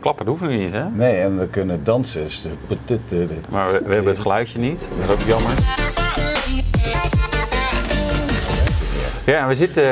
Klappen dat hoeven we niet, hè? Nee, en we kunnen dansen. Maar we, we hebben het geluidje niet. Dat is ook jammer. Ja, we zitten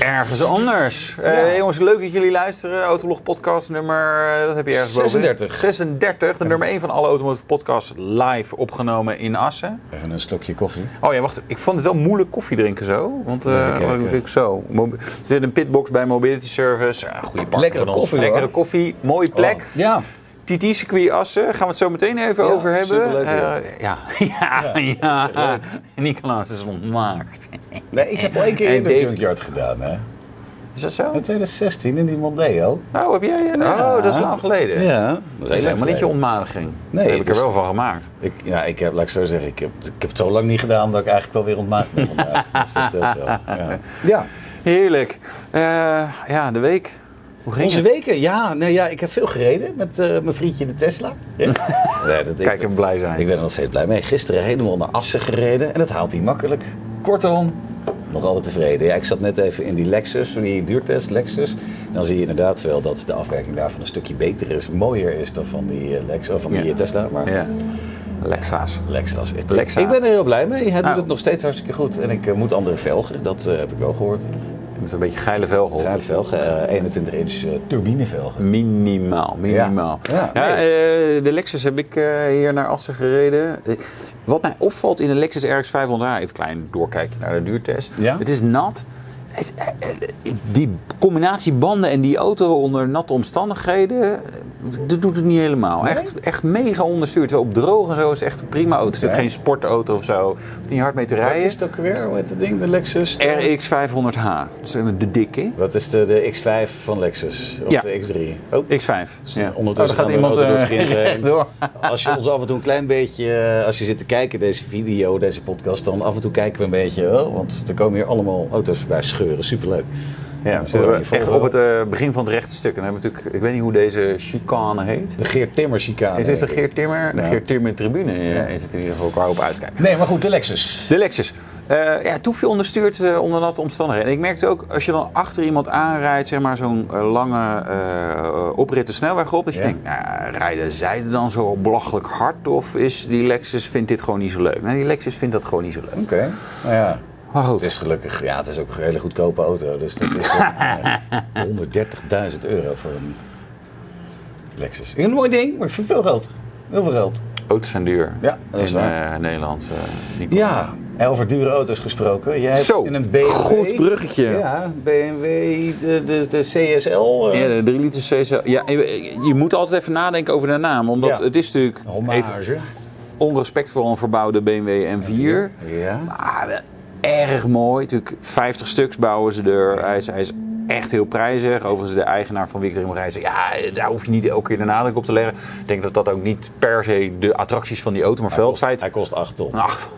ergens anders. Eh, Ja. jongens, leuk dat jullie luisteren. Autoblog podcast nummer, eh, dat heb je ergens boven. 36. 36, de nummer 1 van alle Automotive podcasts live opgenomen in Assen. Even een slokje koffie. Oh ja, wacht. Ik vond het wel moeilijk koffie drinken zo. Want eh, ik zo. Er zit een pitbox bij Mobility Service. Ja, goede partner Lekkere koffie, Lekkere hoor. koffie, mooie plek. Oh, ja. TT-circuit Assen, gaan we het zo meteen even Ja, over hebben. superleuk, ja. Eh, ja, ja, ja. Nicolaas is ontmaakt. Nee, ik heb al één keer En eerder Dave- Junkyard gedaan, hè. Is dat zo? In 2016 in die Mondeo. Nou, heb jij... een- Ja. Oh, dat is lang geleden. Ja, Dat is helemaal niet je ontmadiging. Nee, Daar heb ik er wel van gemaakt. Ik, ja, ik heb, laat ik zo zeggen, ik heb, ik heb het zo lang niet gedaan dat ik eigenlijk wel weer ontmaakt ben vandaag. Dus dat telt wel. Ja. ja. Heerlijk. Eh, ja, de week. Hoe ging Onze het? weken, ja, nou ja, ik heb veel gereden met eh, mijn vriendje de Tesla. Ja. Nee, dat, Kijk ik, hem blij zijn. ik ben er nog steeds blij mee. Gisteren helemaal naar Assen gereden en dat haalt hij makkelijk. Kortom, nog altijd tevreden. Ja, ik zat net even in die Lexus, die duurtest Lexus. Dan zie je inderdaad wel dat de afwerking daarvan een stukje beter is, mooier is dan van die, eh, Lex, of van die Ja. eh, Tesla. Maar Ja. Lexa's. Lexus. Ik- Lexa. Ik ben er heel blij mee. Hij doet Nou. het nog steeds hartstikke goed. En ik moet andere velgen, dat eh, heb ik wel gehoord. Met een beetje geile velgen op. Geile velgen, eh, 21 inch eh, turbinevelgen. Minimaal, minimaal. Ja. Eh, de Lexus heb ik eh, hier naar Assen gereden. Eh, Wat mij opvalt in de Lexus RX 500 even klein doorkijken naar de duurtest. Ja? Het is nat. Eh, eh, die combinatie banden en die auto onder natte omstandigheden, eh, dat doet het niet helemaal. Nee? Echt, echt mega onderstuurd. Op droog en zo is echt een prima auto. Het is ook geen sportauto of zo. Hoeft niet hard mee te Wat rijden. is het ook weer? Hoe heet het ding? De Lexus? RX 500H. Dat is de dikke. Dat is de, de X5 van Lexus. Of Ja. de X3. Oh. X5. Ja. Ondertussen Oh, gaat de iemand auto het eh, door. Als je ons af en toe een klein beetje, eh, als je zit te kijken deze video, deze podcast, dan af en toe kijken we een beetje, oh, want er komen hier allemaal auto's voorbij scheuren. Superleuk. Ja, we zitten echt op het eh, begin van het rechte stuk. En dan hebben we natuurlijk, ik weet niet hoe deze chicane heet. De Geert Timmer chicane. Is dit de Geert Timmer? De Ja. Geert Timmer tribune eh, is het in ieder geval waar op uitkijken. Nee, maar goed, de Lexus. De Lexus. Eh ja, toen veel onderstuurd onder natte omstandigheden. En ik merkte ook, als je dan achter iemand aanrijdt, zeg maar zo'n lange oprit de snelweg op, dat je Ja. denkt, nou, rijden zij dan zo belachelijk hard? Of is die Lexus, vindt dit gewoon niet zo leuk? Nee, die Lexus vindt dat gewoon niet zo leuk. Oké. Nou ja. Maar goed. Het is gelukkig, ja, het is ook een hele goedkope auto. Dus dat is eh, 130.000 euro voor een Lexus. Een mooi ding, maar voor veel geld. Heel veel geld. Auto's zijn duur. Ja, dat is in waar. eh, Nederland. eh. Ja, en over dure auto's gesproken. Jij hebt Zo, in een BMW. goed bruggetje. Ja, BMW, de, de, de CSL. eh, Ja, de 3 liter CSL. Ja, je, je moet altijd even nadenken over de naam. Omdat Ja. het is natuurlijk even hommage. onrespectvol een verbouwde BMW M4. Ja. Maar erg mooi. Natuurlijk 50 stuks bouwen ze er. Hij is, hij is echt heel prijzig. Overigens de eigenaar van Victor Rijdt zegt... Ja, daar hoef je niet elke keer de nadruk op te leggen. Ik denk dat dat ook niet per se de attracties van die auto... maar feit... Hij kost 8 ton. Ach,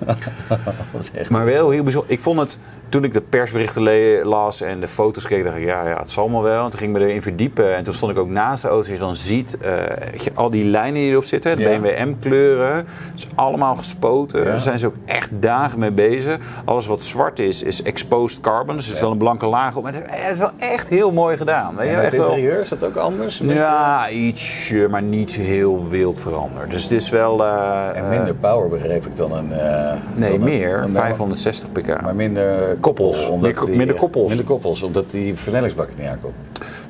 Dat is echt... maar wel heel bijzonder. Ik vond het, toen ik de persberichten las en de foto's keek, dacht ik, ja, ja het zal maar wel. En toen ging ik me erin verdiepen. En toen stond ik ook naast de auto. Je dan ziet, je, al die lijnen die erop zitten, de Ja. BMW M-kleuren. Het is allemaal gespoten. Ja. Daar zijn ze ook echt dagen mee bezig. Alles wat zwart is, is exposed carbon. Dus er is wel een blanke laag op. Maar het is, het is wel echt heel mooi gedaan. Weet je? En het Echt wel- interieur, is dat ook anders? ja, iets, maar niet heel wild veranderd. Dus het is wel... eh, En minder power begreep ik dan een... eh, Nee, dan een- meer. een- 560 pk. Maar minder koppels. Omdat Meer- die- minder koppels. Minder koppels, omdat die versnellingsbak er niet aankomt.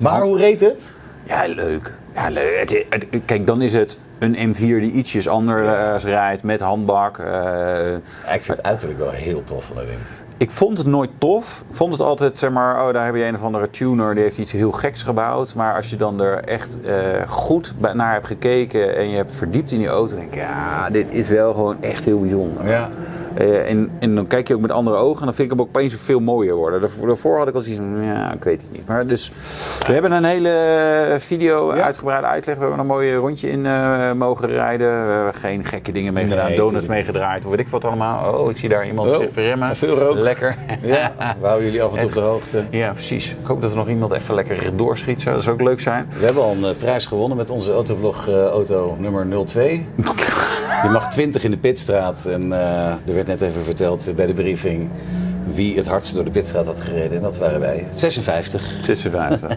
Maar hoe reed het? Ja, leuk. Ja, leuk. Het- het- kijk, dan is het een M4 die ietsjes anders rijdt met handbak. Eh, Ja, ik vind het uiterlijk wel heel tof van dat ding. ik vond het nooit tof. Ik vond het altijd, zeg maar, oh, daar heb je een of andere tuner die heeft iets heel geks gebouwd. Maar als je dan er echt eh, goed naar hebt gekeken en je hebt verdiept in die auto, denk ik, ja, dit is wel gewoon echt heel bijzonder. Ja. Eh, en, en dan kijk je ook met andere ogen en dan vind ik hem ook opeens veel mooier worden. Daarvoor, had ik al zoiets van, ja, ik weet het niet. Maar dus, we hebben een hele video, Ja. uitgebreide uitleg. We hebben een mooi rondje in eh, mogen rijden. We hebben geen gekke dingen mee Nee, gedaan, donuts tuurlijk mee niet. gedraaid. Of weet ik wat allemaal. Oh, ik zie daar iemand Oh, zich verremmen. veel rook. Lekker. Ja, we houden jullie af en toe op de hoogte. Ja, precies. Ik hoop dat er nog iemand even lekker doorschiet. Zou, dat zou ook leuk zijn. We hebben al een eh, prijs gewonnen met onze autoblog auto nummer 02. Je mag 20 in de pitstraat. En eh, er werd net even verteld bij de briefing wie het hardst door de pitstraat had gereden. En dat waren wij. 56. 56.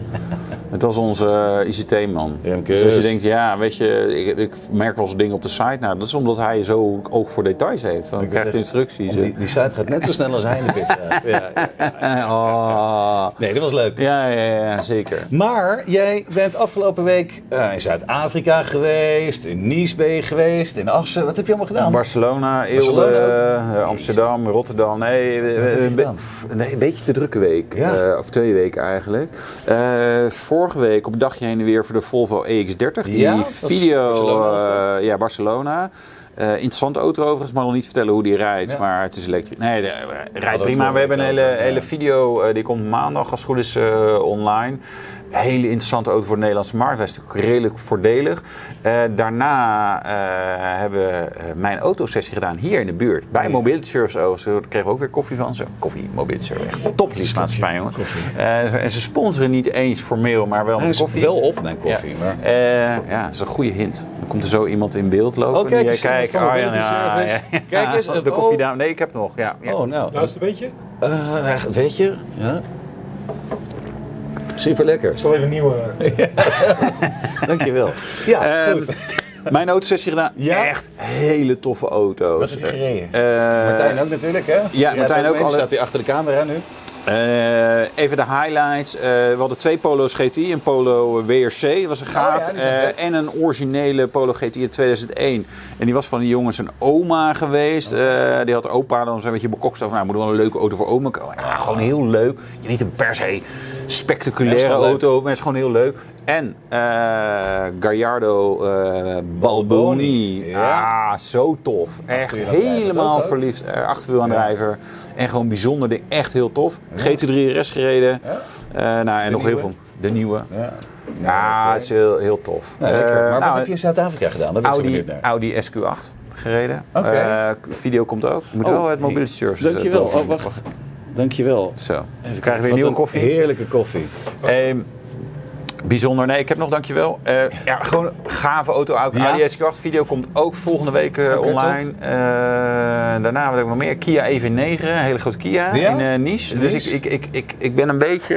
Het was onze eh, ICT-man. Dus als je denkt, ja, weet je, ik, ik merk wel eens dingen op de site. Nou, dat is omdat hij zo oog voor details heeft. Dan krijgt hij instructies. Die, die site gaat net zo snel als hij in de pit gaat. Ja, ja. Oh. Nee, dat was leuk. Ja, ja, ja, zeker. Maar jij bent afgelopen week eh, in Zuid-Afrika geweest, in Nice ben je geweest, in Assen. Wat heb je allemaal gedaan? Barcelona, Eelde, Barcelona eh, Amsterdam, Rotterdam. Nee, een, be- gedaan? nee, een beetje te drukke week. Ja. Eh, of twee weken eigenlijk. Eh, vorige week op een dagje heen en weer voor de Volvo EX30. Die Ja, video, Barcelona, eh, ja, Barcelona. Eh interessante auto overigens, maar nog niet vertellen hoe die rijdt. Ja. Maar het is elektrisch. Nee, de, eh, rijdt het prima. We hebben een hele, hele video, eh, die komt maandag als het goed is eh, online. Hele interessante auto voor de Nederlandse markt. Hij is natuurlijk redelijk voordelig. Eh, daarna eh, hebben we eh, mijn autosessie gedaan hier in de buurt. Bij Mobility Service Oost. Daar kregen we ook weer koffie van. Zo, koffie, Mobility Service. Echt top maatschappij, jongens. Eh, en ze sponsoren niet eens formeel, maar wel is koffie. wel op mijn koffie, Ja. maar... Eh, ja, dat is een goede hint. Dan komt er zo iemand in beeld lopen. Oh, kijk Die, eens, ja, Mobility ja, Service. ja, ja. Kijk eens, de oh. koffiedame. Nee, ik heb nog. Ja. Oh, nou. Laatste beetje. Eh, weet je? Ja. Super lekker. Ik zal even een nieuwe. Dankjewel. Ja, Ehm, goed. mijn autosessie gedaan. Ja? Echt hele toffe auto's. Wat heb je gereden? Eh, Martijn ook natuurlijk, hè? Jij Martijn ook alle- Staat hij achter de camera nu? Eh, even de highlights. Eh, we hadden twee Polo's GTI. Een Polo WRC, dat was een gaaf. Oh ja, Eh, vet. en een originele Polo GTI uit 2001. En die was van die jongens een oma geweest. Eh, die had opa dan een beetje bekokst over. Nou, moet wel een leuke auto voor oma komen. Ja, gewoon heel leuk. Je niet een per se Ja, spectaculaire auto, maar het is gewoon heel leuk. En eh Gallardo eh, Balboni. Ja. Ah, zo tof. Echt helemaal verliefd. Uh, achterwielaandrijver. En gewoon bijzonder ding. Echt heel tof. GT3 RS gereden. Ja? Eh, nou, en nog heel veel. De nieuwe. Ja. Ja, het is heel, heel tof. Lekker. Eh, Maar wat nou, heb je in Zuid-Afrika gedaan? Zo Audi, naar. Audi SQ8 gereden. Eh, video komt ook. Moet Oh, wel het mobility service. eh, Dankjewel. Oh, wacht. Dankjewel. Zo. We krijgen weer nieuwe koffie. Heerlijke koffie. Ehm, bijzonder. Nee, ik heb nog dankjewel. Eh ja, gewoon een gave auto. Ja? SQ8 video komt ook volgende week eh, online. Eh, daarna wat ik nog meer. Kia EV9, een hele grote Kia Ja? in eh, Nice. Dus ik, ik, ik, ik, ik ben een beetje...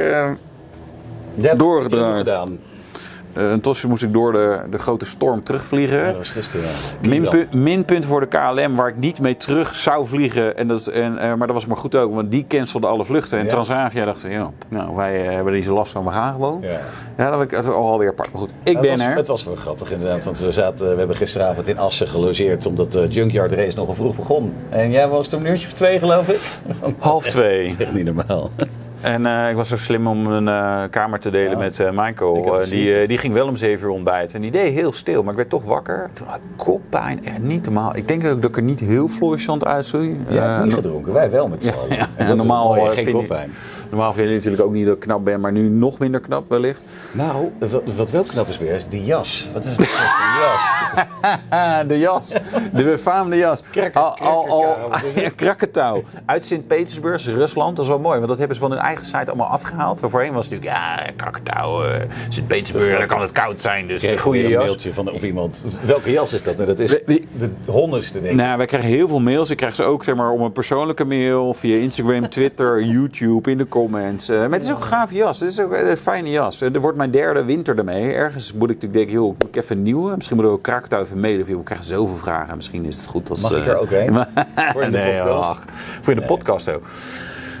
Jij hebt Doorgedraaid. gedaan. Eh, een tosje moest ik door de, de grote storm terugvliegen. Ja, dat was gisteren. ja. Minpunt, minpunt voor de KLM waar ik niet mee terug zou vliegen. En dat, en, eh, maar dat was maar goed ook, want die cancelde alle vluchten. En Ja. Transavia dacht, ja, nou, wij eh, hebben zo last van, we gaan gewoon. Ja, Ja. dat was ik alweer apart. Maar goed, ik ben het was, er. Het was wel grappig inderdaad, want we, zaten, we hebben gisteravond in Assen gelogeerd omdat de Junkyard Race nogal vroeg begon. En jij was toen een uurtje of twee geloof ik? Half twee. Dat is echt niet normaal. En eh, ik was zo slim om een eh, kamer te delen Ja. met Ik Michael. die, die ging wel om zeven uur ontbijten. En die deed heel stil, maar ik werd toch wakker. Toen had ik koppijn. Echt niet normaal. Ik denk ook dat ik er niet heel florissant uitzoei. Eh, niet gedronken, wij wel met z'n allen. ja, En normaal, geen koppijn. Normaal vind je natuurlijk ook niet dat ik knap ben, maar nu nog minder knap wellicht. Nou, wat, wat wel knap is weer, is die jas. Wat is dat voor een jas? de jas. De befaamde jas. Al, al, al, het? ja, krakketouw. Uit Sint-Petersburg, Rusland. Dat is wel mooi, want dat hebben ze van hun eigen site allemaal afgehaald. Waarvoorheen was het natuurlijk, ja, krakketouw, eh, Sint-Petersburg, dan kan het koud zijn. Dus Ik een goede jas. mailtje van of iemand. Welke jas is dat? En dat is de honderdste denk ik. Nou, wij krijgen heel veel mails. Ik krijg ze ook zeg maar, op een persoonlijke mail, via Instagram, Twitter, YouTube, in de comments. Eh, maar het is ook een gave jas. Het is ook een fijne jas. En er wordt mijn derde winter ermee. Ergens moet ik natuurlijk denken, joh, moet ik even een nieuwe? Misschien moeten we ook krakketouw even of, joh, We krijgen zoveel vragen. Misschien is het goed als... Mag ik eh, er ook heen? Voor in de nee, podcast? ach, voor in de podcast ook.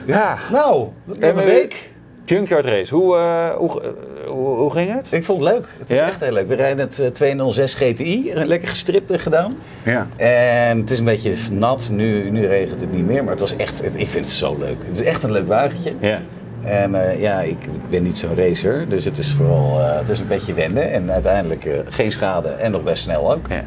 Ja, Nou, een we- week. Junkyard Race. Hoe, eh, hoe, eh, hoe, hoe ging het? Ik vond het leuk. Het is Ja? echt heel leuk. We rijden het eh, 206 GTI. Lekker gestript en gedaan. Ja. En het is een beetje nat. Nu, nu regent het niet meer. Maar het was echt, het- ik vind het zo leuk. Het is echt een leuk wagentje. Ja. En eh, ja, ik, ik ben niet zo'n racer. Dus het is vooral eh, het is een beetje wennen. En uiteindelijk eh, geen schade. En nog best snel ook. Ja.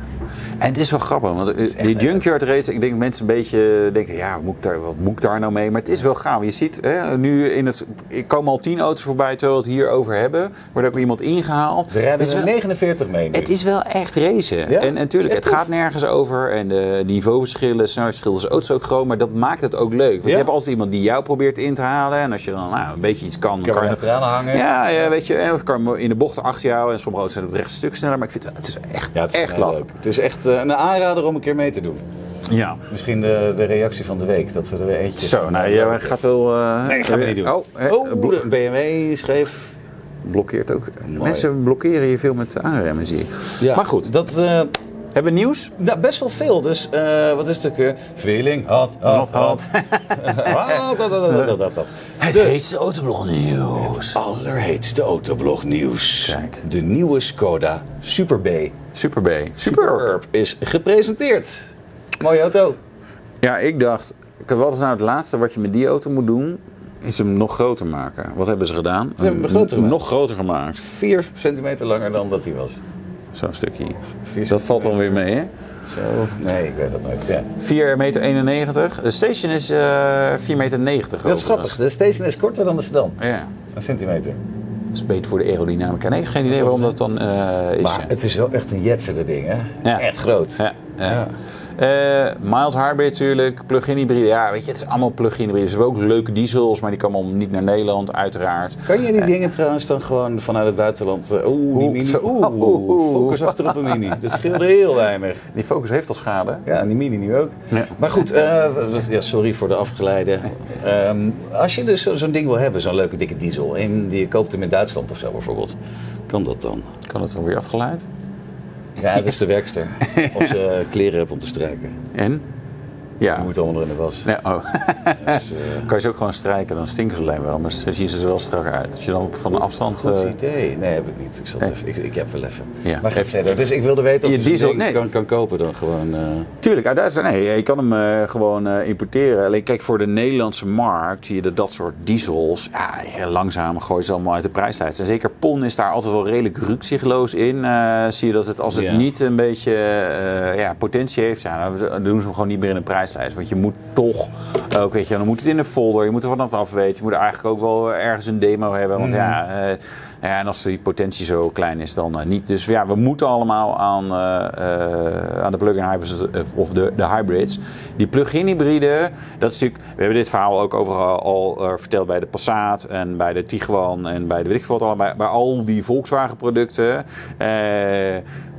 En het is wel grappig, want echt die junkyard race, ik denk dat mensen een beetje denken, ja, wat moet ik daar, wat moet ik daar nou mee? Maar het is wel gaaf. Je ziet, hè, nu in het, er komen al tien auto's voorbij terwijl we het hier over hebben. Wordt ook iemand ingehaald. We rijden het, is er wel, 49 mee nu. het is wel echt racen. Ja, en, natuurlijk, het, gaat nergens over. En de niveauverschillen, snelheidsverschillen, is auto's ook groot. Maar dat maakt het ook leuk. Want Ja. je hebt altijd iemand die jou probeert in te halen. En als je dan nou, een beetje iets kan, kan kan er je hangen. ja, ja, weet je, en of kan in de bocht achter jou en sommige auto's zijn op het rechte stuk sneller, maar ik vind het, het is echt, Ja, het is echt leuk. Het is echt een aanrader om een keer mee te doen. Ja. Misschien de, de reactie van de week, dat we er weer eentje... Zo, nou, jij gaat wel... eh, Nee, gaan we niet doen. Oh, hè, Oh, blo- de BMW schreef... blokkeert ook. Mensen blokkeren je veel met aanremmen, zie ik. Ja, Maar goed, Dat, eh, hebben we nieuws? nou, best wel veel. Dus eh, wat is het? Feeling, hot, hot, hot. Hot, hot, hot, hot, hot, hot, hot. Het Dus- heetste autoblog nieuws. Het allerheetste autoblog nieuws. Kijk. De nieuwe Skoda Super B. Super B. Superb is gepresenteerd. Mooie auto. Ja, ik dacht, wat is nou het laatste wat je met die auto moet doen? Is hem nog groter maken. Wat hebben ze gedaan? Ze hebben hem groter gemaakt. Nog groter gemaakt. 4 centimeter langer dan dat hij was. Zo'n stukje. Dat valt dan weer mee, hè? Zo. Nee, ik weet dat nooit. Ja. 4 meter 91. De station is 4 meter 90. Dat is grappig. De station is korter dan de sedan. Ja. Een centimeter. Dat is beter voor de aerodynamica. Nee, geen idee waarom dat dan eh, is. Maar ja. het is wel echt een jetserde ding, hè? Ja. Echt groot. Ja, ja. Eh, mild hybrid natuurlijk, plug-in hybride. Ja, weet je, het is allemaal plug-in hybride. Ze hebben ook leuke diesels, maar die komen allemaal niet naar Nederland, uiteraard. Kan je die dingen trouwens dan gewoon vanuit het buitenland... eh, Oeh, die mini. Oeh, Oeh, oeh. focus achter op een mini. Dat scheelde heel weinig. Die Focus heeft al schade. Ja, en die mini nu ook. Ja. Maar goed, eh, ja, sorry voor de afgeleide. Ehm, als je dus zo- zo'n ding wil hebben, zo'n leuke dikke diesel, en die je koopt hem in Duitsland of zo bijvoorbeeld, kan dat dan? Kan het dan weer afgeleid? Ja, dat is de werkster. Of ze kleren heeft om te strijken. En? Ja. Die moet allemaal in de was. Nee, oh. Dus, eh, kan je ze ook gewoon strijken, dan stinken ze alleen wel, maar dan zien ze er wel strakker uit. Als je dan van een afstand... Goed eh, idee. Nee, heb ik niet. Ik, zal het even, ik, ik heb wel even. Ja. Maar ga verder. Dus ik wilde weten of Je je diesel- nee. kan, kan kopen dan gewoon. eh, Tuurlijk, uit Duitsland. Nee, je kan hem gewoon importeren. Alleen kijk, voor de Nederlandse markt zie je dat dat soort diesels, ja, heel langzaam gooien ze allemaal uit de prijslijst. En zeker PON is daar altijd wel redelijk rukzichtloos in. Zie je dat het, als het Ja. niet een beetje ja, potentie heeft, ja, dan doen ze hem gewoon niet meer in de Want je moet toch, ook weet je, dan moet het in een folder, je moet er vanaf af weten. Je moet eigenlijk ook wel ergens een demo hebben. Want ja, eh, ja, en als die potentie zo klein is, dan eh, niet. Dus ja, we moeten allemaal aan, eh, eh, aan de plug-in hybrids of de, de hybrids. Die plug-in hybride, dat is natuurlijk. We hebben dit verhaal ook overal al verteld bij de Passat en bij de Tiguan en bij de weet ik wat allemaal. Bij, bij al die Volkswagen producten.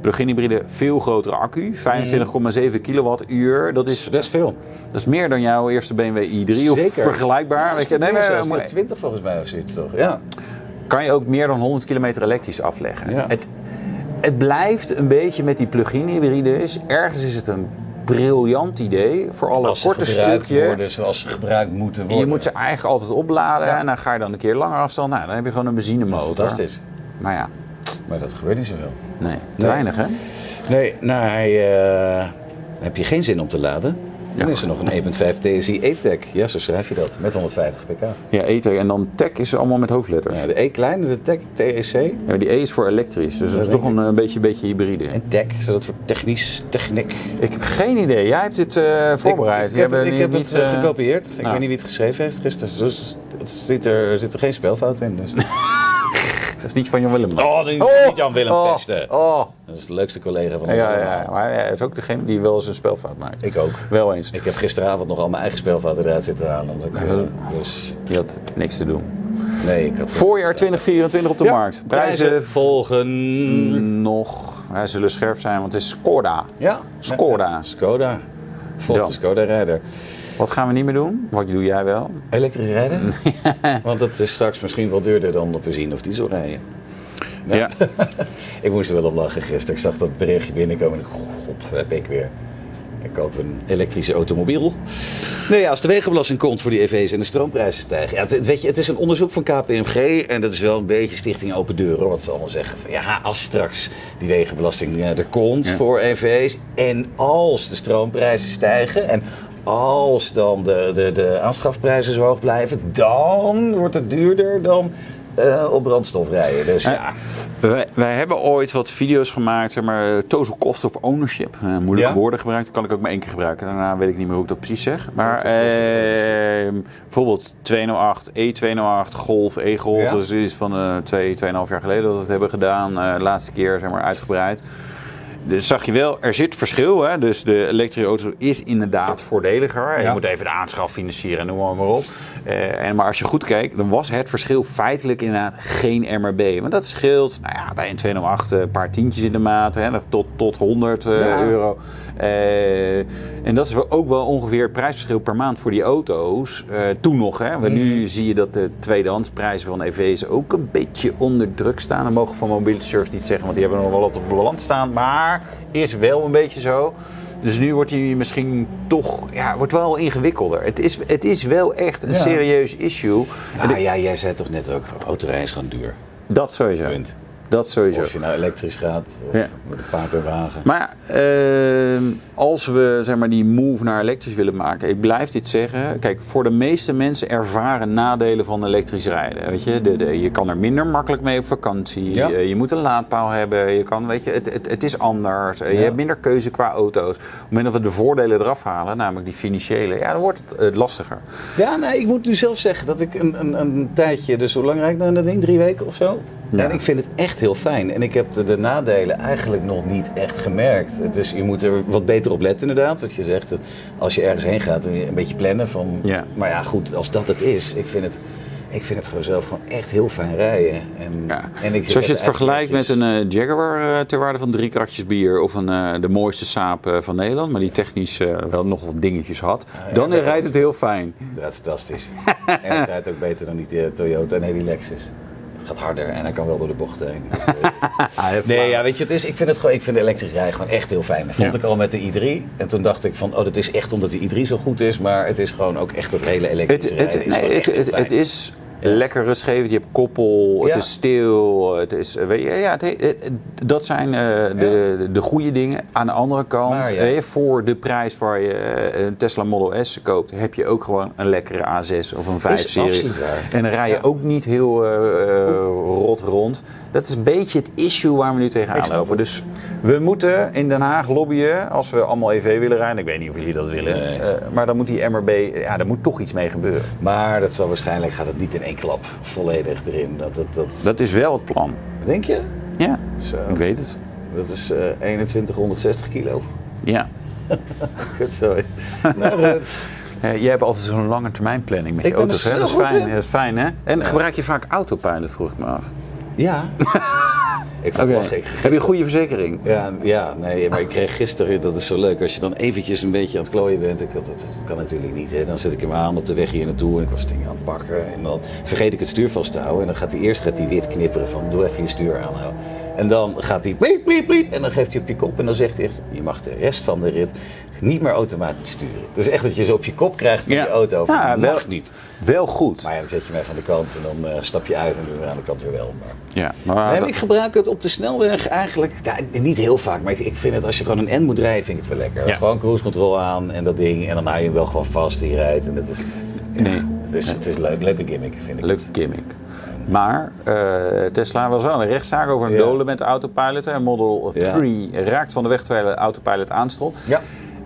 Plug-in hybride, veel grotere accu, 25,7 kilowattuur. Dat is, best veel. dat is meer dan jouw eerste BMW i3 of Zeker. vergelijkbaar. Weet je, nee, maar- 20 volgens mij of zoiets toch? Ja. Kan je ook meer dan 100 kilometer elektrisch afleggen. Ja. Het, het blijft een beetje met die plug-in hybrides. Ergens is het een briljant idee voor alle Als korte gebruikt stukje. worden zoals ze gebruikt moeten En worden. je moet ze eigenlijk altijd opladen Ja. en dan ga je dan een keer langer afstand. Nou, dan heb je gewoon een benzinemotor. Fantastisch. Maar ja, Maar dat gebeurt niet zoveel. nee, te Nee. weinig hè? Nee, nou, hij, eh, heb je geen zin om te laden? Dan is er nog een 1.5 TSI E-Tech. Ja, zo schrijf je dat. Met 150 pk. Ja, E-Tech en dan tech is allemaal met hoofdletters. Ja, de E kleine, de Tech TEC. Ja, die E is voor elektrisch, dus dat is toch een, eh, beetje, beetje hybride. En Tech, is dat voor technisch, techniek? Ik heb geen idee. Jij hebt dit eh, voorbereid. Ik, ik heb, niet, het eh, gekopieerd. Ik nou. weet niet wie het geschreven heeft gisteren. Dus het zit er, er zit er geen spelfout in. Dus. Dat is niet van Jan Willem. Oh, niet, niet Jan Willem oh, pesten. Oh. Dat is de leukste collega van ons ja, ja, maar hij is ook degene die wel eens een spelfout maakt. Ik ook. Wel eens. Ik heb gisteravond nog al mijn eigen spelfouten eruit zitten halen. ik, eh, dus Je had niks te doen. nee, ik had Voorjaar 2024 op de Ja, markt. prijzen Prijzen volgen. nog. Wij zullen scherp zijn, want het is Skoda. Ja. Skoda. Skoda. Volgt de Skoda-rijder. Wat gaan we niet meer doen? Wat doe jij wel? Elektrisch rijden? Want het is straks misschien wel duurder dan op benzine of diesel rijden. Ja. Ik moest er wel op lachen gisteren. Ik zag dat berichtje binnenkomen en ik god, heb ik weer. Ik koop een elektrische automobiel. Nee, ja, als de wegenbelasting komt voor die EV's en de stroomprijzen stijgen. Ja, het, weet je, het is een onderzoek van KPMG en dat is wel een beetje Stichting Open Deuren. Wat ze allemaal zeggen van ja, als straks die wegenbelasting eh, er komt Ja. voor EV's en als de stroomprijzen stijgen en als dan de, de, de aanschafprijzen zo hoog blijven, dan wordt het duurder dan eh, op brandstof rijden. Dus ja, Wij, wij hebben ooit wat video's gemaakt, maar, eh, total cost of ownership. Eh, moeilijke Ja? woorden gebruikt, dat kan ik ook maar één keer gebruiken. Daarna weet ik niet meer hoe ik dat precies zeg. Maar eh, bijvoorbeeld 208, E208, Golf, E-Golf. Ja? Dat is iets van eh twee, tweeënhalf jaar geleden dat we het hebben gedaan. eh, de laatste keer, zeg maar, uitgebreid. Dus zag je wel, er zit verschil. Hè? Dus de elektrische auto is inderdaad voordeliger. Je moet even de aanschaf financieren, noem maar, maar op. Eh, en, maar als je goed kijkt, dan was het verschil feitelijk inderdaad geen MRB. Want dat scheelt nou ja, bij een 208 een paar tientjes in de maat, hè, tot, tot 100 eh, Ja. euro. Eh, en dat is ook wel ongeveer het prijsverschil per maand voor die auto's. Eh, toen nog, hè. Want nu zie je dat de tweedehandsprijzen van EV's ook een beetje onder druk staan. Dat mogen van Mobility Service niet zeggen, want die hebben nog wel wat op balans staan. Maar is wel een beetje zo. Dus nu wordt die misschien toch, ja, wordt wel ingewikkelder. Het is, het is wel echt een Ja. serieus issue. Ah, ja, jij zei toch net ook, autorijden is gewoon duur. Dat sowieso. Punt. Dat sowieso. Of je nou elektrisch gaat, of Ja. met een paard en wagen. Maar eh, als we zeg maar, die move naar elektrisch willen maken, ik blijf dit zeggen. Kijk, voor de meeste mensen ervaren nadelen van elektrisch rijden. Weet je? De, de, je kan er minder makkelijk mee op vakantie. Ja. Je, je moet een laadpaal hebben. Je kan, weet je, het, het, het is anders. Eh, Je hebt minder keuze qua auto's. Op het moment dat we de voordelen eraf halen, namelijk die financiële, ja, dan wordt het eh, lastiger. Ja, nee, ik moet nu zelf zeggen dat ik een, een, een tijdje, dus hoe lang rijd ik nou in? Drie weken of zo? Ja. En ik vind het echt heel fijn. En ik heb de, de nadelen eigenlijk nog niet echt gemerkt. Het is, je moet er wat beter op letten inderdaad. Wat je zegt, als je ergens heen gaat, een beetje plannen. Van, Ja. Maar ja, goed, als dat het is. Ik vind het, ik vind het gewoon zelf gewoon echt heel fijn rijden. En, Ja. en ik Zoals je het vergelijkt met een eh, Jaguar eh, ter waarde van drie kratjes bier of een, eh, de mooiste saap van Nederland, maar die technisch wel nog wat dingetjes had, ja, dan rijdt het heel fijn. Dat is fantastisch. en het rijdt ook beter dan die Toyota. Nee, die Lexus. Gaat harder en hij kan wel door de bocht heen. Dus, eh, Nee, ja, weet je, het is, ik vind het gewoon, ik vind de elektrisch rijden gewoon echt heel fijn. Dat vond Ja. ik al met de i3. En toen dacht ik van, oh, dat is echt omdat de i3 zo goed is, maar het is gewoon ook echt het hele Het, elektrische het, is nee, het, fijn. het is lekker rustgevend. Je hebt koppel, het is stil. Het is, eh, weet je, ja, het, het- het- dat zijn eh, de, de goede dingen. Aan de andere kant, eh, voor de prijs waar je eh, een Tesla Model S koopt, heb je ook gewoon een lekkere A6 of een 5-serie. absoluut waar. En dan rij je ook niet heel eh, eh, rot rond. Dat is een beetje het issue waar we nu tegenaan lopen. Dus we moeten in Den Haag lobbyen als we allemaal EV willen rijden. Ik weet niet of jullie dat willen. Nee. Eh, maar dan moet die MRB, ja, daar moet toch iets mee gebeuren. Maar dat zal waarschijnlijk, gaat het niet in één klap volledig erin. Dat, dat, dat... Dat is wel het plan. Denk je? Ja, Zo. ik weet het. Dat is eh 2160 kilo. Ja. Goed zo. nou. Eh, jij hebt altijd zo'n lange termijn planning met je auto's. Hè? Dat is fijn. Dat is fijn, hè? En gebruik je vaak autopilot, vroeg ik me af. Ja. ik vond het wel gek. Heb je een goede verzekering? Ja, ja, nee, maar ik kreeg gisteren, dat is zo leuk, als je dan eventjes een beetje aan het klooien bent. Ik, dat, dat kan natuurlijk niet. Hè. Dan zet ik hem aan op de weg hier naartoe en ik was dingen aan het pakken. En dan vergeet ik het stuur vast te houden. En dan gaat hij eerst gaat hij wit knipperen van doe even je stuur aanhouden. En dan gaat hij bliep, bliep, bliep. En dan geeft hij op je kop en dan zegt hij echt, je mag de rest van de rit niet meer automatisch sturen. Dus echt dat je zo op je kop krijgt van Ja. je auto. Van, Ja, dat wel- mag niet. Wel goed. Maar ja, dan zet je mij van de kant en dan eh, stap je uit en doe je aan de kant weer wel. Maar... Ja, maar Nee, maar ik gebruik het op de snelweg eigenlijk. Ja, niet heel vaak, maar ik, ik vind het als je gewoon een N moet rijden, vind ik het wel lekker. Ja. Gewoon cruise control aan en dat ding. En dan hou je hem wel gewoon vast en je rijdt. En dat is, ja, Nee. het is, het is leuk, leuke gimmick, vind ik. Leuke het. gimmick. Maar eh, Tesla was wel een rechtszaak over een Ja. dolen met de autopilot. En Model Ja. 3 raakt van de weg terwijl de autopilot aanstond. Ja.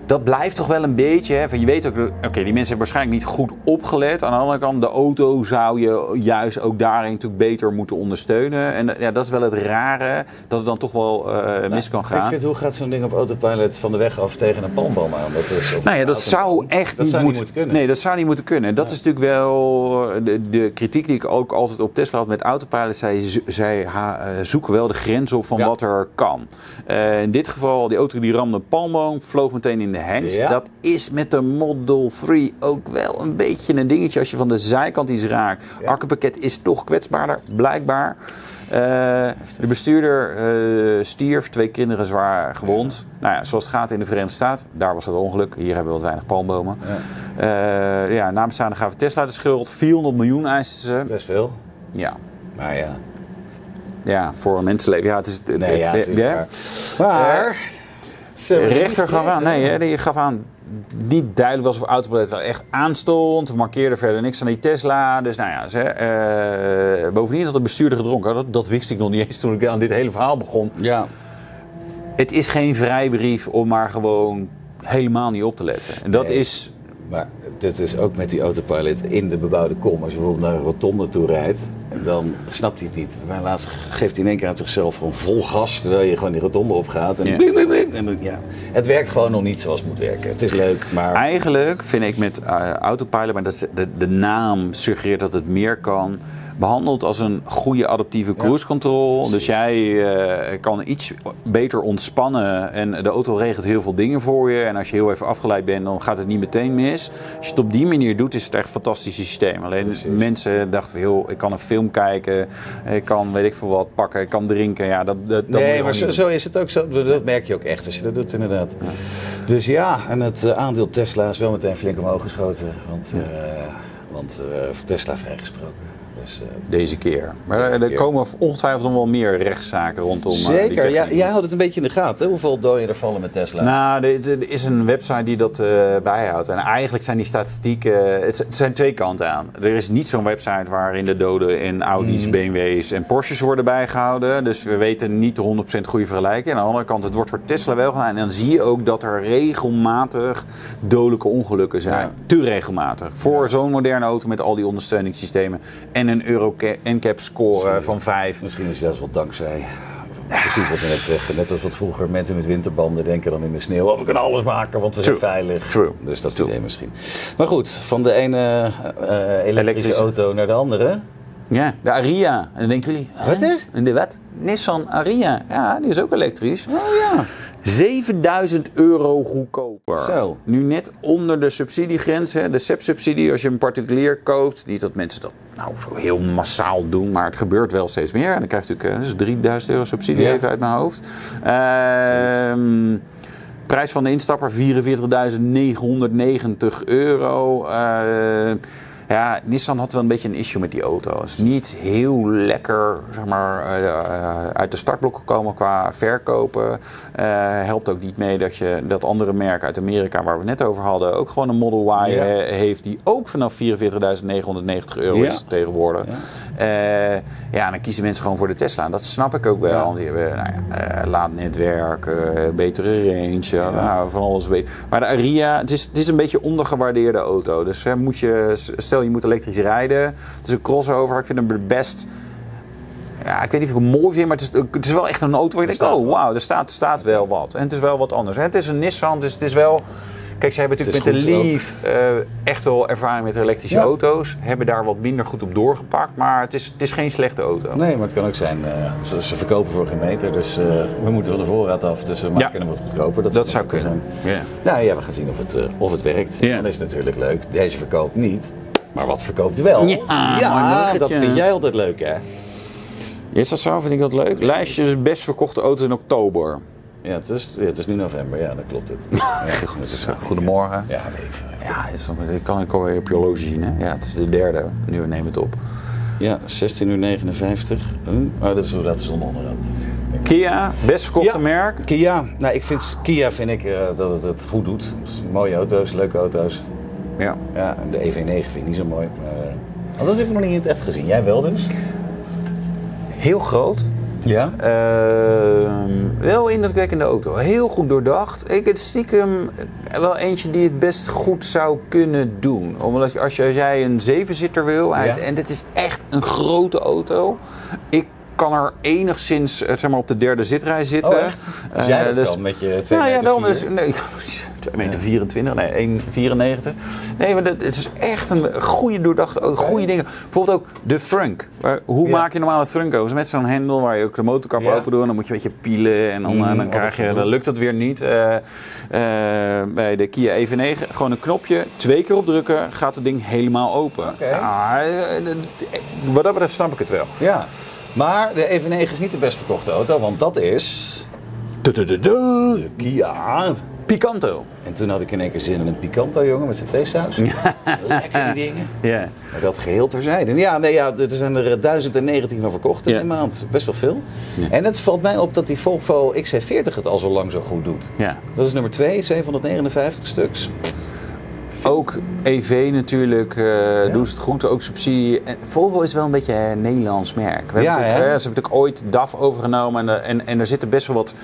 Dat blijft toch wel een beetje. Hè? Van je weet ook, oké, die mensen hebben waarschijnlijk niet goed opgelet. Aan de andere kant, de auto zou je juist ook daarin natuurlijk beter moeten ondersteunen. En ja, dat is wel het rare, dat het dan toch wel eh, mis kan Ik gaan. vind, hoe gaat zo'n ding op autopilot van de weg af tegen een palmboom aan? Dat is Nou ja, dat zou echt dat niet, zou moeten, moeten kunnen. Nee, dat zou niet moeten kunnen. Dat is natuurlijk wel de, de kritiek die ik ook altijd op Tesla had met autopilot. Zij, zij ha- eh, zoeken wel de grens op van Ja. wat er kan. Eh, in dit geval, die auto die ramde een palmboom, vloog meteen in de hengst. Ja. Dat is met de Model 3 ook wel een beetje een dingetje. Als je van de zijkant iets raakt. Ja. Akkerpakket is toch kwetsbaarder, blijkbaar. Eh, de bestuurder eh, stierf, twee kinderen zwaar gewond. Nou ja, zoals het gaat in de Verenigde Staten. Daar was het ongeluk. Hier hebben we wat weinig palmbomen. Ja. Eh, ja, gaven Tesla de schuld. 400 miljoen eisten ze. Best veel. Ja, Maar ja. ja voor een mensenleven. Ja, het is, het, Nee, ja, het-. Maar. Rechter gaf aan, nee, hè, die gaf aan niet duidelijk was of autopilot echt aanstond. Markeerde verder niks aan die Tesla. Dus nou ja, ze, eh, bovendien had de bestuurder gedronken. Dat, dat wist ik nog niet eens toen ik aan dit hele verhaal begon. Ja. Het is geen vrijbrief om maar gewoon helemaal niet op te letten. En dat Nee. is Maar dit is ook met die autopilot in de bebouwde kom. Als je bijvoorbeeld naar een rotonde toe rijdt, dan snapt hij het niet. Maar laatst geeft hij in één keer aan zichzelf gewoon vol gas, terwijl je gewoon die rotonde opgaat. En, Ja. bling, bling, bling. en dan, ja. Het werkt gewoon nog niet zoals het moet werken. Het is leuk, maar... Eigenlijk vind ik met eh, autopilot, maar dat de, de naam suggereert dat het meer kan. Behandeld als een goede adaptieve cruise control. Dus jij eh, kan iets beter ontspannen. En de auto regelt heel veel dingen voor je. En als je heel even afgeleid bent, dan gaat het niet meteen mis. Als je het op die manier doet, is het echt een fantastisch systeem. Alleen Precies. mensen dachten, joh, ik kan een film kijken. Ik kan weet ik veel wat pakken. Ik kan drinken. Ja, dat, dat, Nee, maar zo, is het ook. Zo, dat merk je ook echt als je dat doet, inderdaad. Dus ja, en het eh, aandeel Tesla is wel meteen flink omhoog geschoten. Want, eh, want Tesla vrijgesproken. Dus, eh, Deze keer. Maar Deze er keer. komen ongetwijfeld nog wel meer rechtszaken rondom. eh, Zeker, ja, jij houdt het een beetje in de gaten. hè? Hoeveel doden er vallen met Tesla? Nou, er, is een website die dat eh, bijhoudt. En eigenlijk zijn die statistieken. Het, zijn twee kanten aan. Er is niet zo'n website waarin de doden in Audi's, BMW's en Porsches worden bijgehouden. Dus we weten niet de 100% goede vergelijking. En aan de andere kant, het wordt voor Tesla wel gedaan. En dan zie je ook dat er regelmatig dodelijke ongelukken zijn. Ja. Te regelmatig. Voor zo'n moderne auto met al die ondersteuningssystemen. En een Euro NCAP score van 5. Misschien is zelfs wel dankzij. Precies wat we net zeggen. Net als wat vroeger mensen met winterbanden denken dan in de sneeuw. Oh, we kunnen alles maken, want we zijn True. veilig. True. Dus dat True. idee misschien. Maar goed, van de ene eh, elektrische, Elektrische. auto naar de andere. Ja, de Aria. En dan denken jullie... Wat? En de wat? Nissan Aria. Ja, die is ook elektrisch. Oh ja. 7000 euro goedkoper. Zo. Nu net onder de subsidiegrens, hè, de SEP-subsidie. Als je een particulier koopt. Niet dat mensen dat nou zo heel massaal doen, maar het gebeurt wel steeds meer. En dan krijg je natuurlijk eh, dus 3000 euro subsidie Ja. even uit mijn hoofd. Ehm, prijs van de instapper 44.990 euro. Eh, ja, Nissan had wel een beetje een issue met die auto. Het is niet heel lekker zeg maar, eh, eh, uit de startblokken komen qua verkopen. Eh, helpt ook niet mee dat, je, dat andere merken uit Amerika, waar we het net over hadden, ook gewoon een Model Y Ja. heeft die ook vanaf 44.990 euro Ja. is tegenwoordig. Ja. Ja, dan kiezen mensen gewoon voor de Tesla. En dat snap ik ook wel. Die hebben nou ja, laadnetwerk, betere range, ja. nou, van alles. weet- Maar de Aria, het is, het is een beetje ondergewaardeerde auto. Dus hè, moet je, stel je moet elektrisch rijden. Het is een crossover. Ik vind hem best... Ja, ik weet niet of ik hem mooi vind, maar het is, het is wel echt een auto waar je denkt, oh wauw, er staat, er staat wel wat. En het is wel wat anders. En het is een Nissan, dus het is wel... Kijk, zij hebben Het natuurlijk met de. Leaf eh, echt wel ervaring met elektrische Ja. auto's. Hebben daar wat minder goed op doorgepakt, maar het is, het is geen slechte auto. Nee, maar het kan ook zijn. eh, ze, ze verkopen voor geen meter, dus eh, we moeten van de voorraad af. Dus we maken hem wat goedkoper. Dat zou kunnen. Ja. Nou ja, we gaan zien of het, of het werkt. Ja. Dan is het natuurlijk leuk. Deze verkoopt niet. Maar wat verkoopt wel? Ja, dat vind jij altijd leuk, hè? Is dat zo? Vind ik dat leuk? Lijstjes best verkochte auto's in oktober. Ja, het is, ja, het is nu november. Ja, dan klopt het. Ja, is. Goedemorgen. Ja, even- Ja, is, dat kan ik alweer op je horloge zien. Hè? Ja, het is de derde. Nu we nemen het op. Ja, 16 uur 59. Huh? Oh, dat is, dat is onderhoud. Kia, best verkochte Ja. merk. Kia, nou, ik vind, Kia vind ik eh, dat het het goed doet. Dus mooie auto's, leuke auto's. Ja. Ja, en de EV9 vind ik niet zo mooi. Maar, eh, want dat heb ik nog niet in het echt gezien. Jij wel dus? Heel groot. Ja. Ehm, wel indrukwekkende auto. Heel goed doordacht. Ik het stiekem wel eentje die het best goed zou kunnen doen. Omdat je- als, je, als jij een zevenzitter wil, Ja. en dit is echt een grote auto. Ik kan er enigszins eh, zeg maar, op de derde zitrij zitten. Oh, echt? Jij Eh, dat kan met je 2 nou ja, dan is nee, 2 meter 24, nee, 1,94. Nee, maar dat, het is echt een goede doordachte, goede dingen. Bijvoorbeeld ook de frunk. Hoe maak je normaal een frunk over? Met zo'n hendel waar je ook de motorkap open doet. En dan moet je een beetje pielen en dan, Mm, en dan krijg je, dan lukt dat weer niet. Eh, eh, bij de Kia EV9 gewoon een knopje, twee keer opdrukken, gaat het ding helemaal open. Ah, eh, eh, wat dat betreft snap ik het wel. Ja. Maar de EV9 is niet de best verkochte auto, want dat is... De Kia. Picanto. En toen had ik in één keer zin in een Picanto, jongen, met zijn theesaus. Zo Lekker die dingen. Ja. Maar dat geheel terzijde. Ja, nee, ja, er zijn er 1019 van verkocht in Ja. een maand. Best wel veel. En het valt mij op dat die Volvo XC40 het al zo lang zo goed doet. Ja. Dat is nummer 2, 759 stuks. Ook EV natuurlijk, eh, Ja. doen ze het goed, ook subsidie. En Volvo is wel een beetje een Nederlands merk. We Ja, hebben ook, hè? ze hebben natuurlijk ooit DAF overgenomen en, er- en, en er zitten best wel wat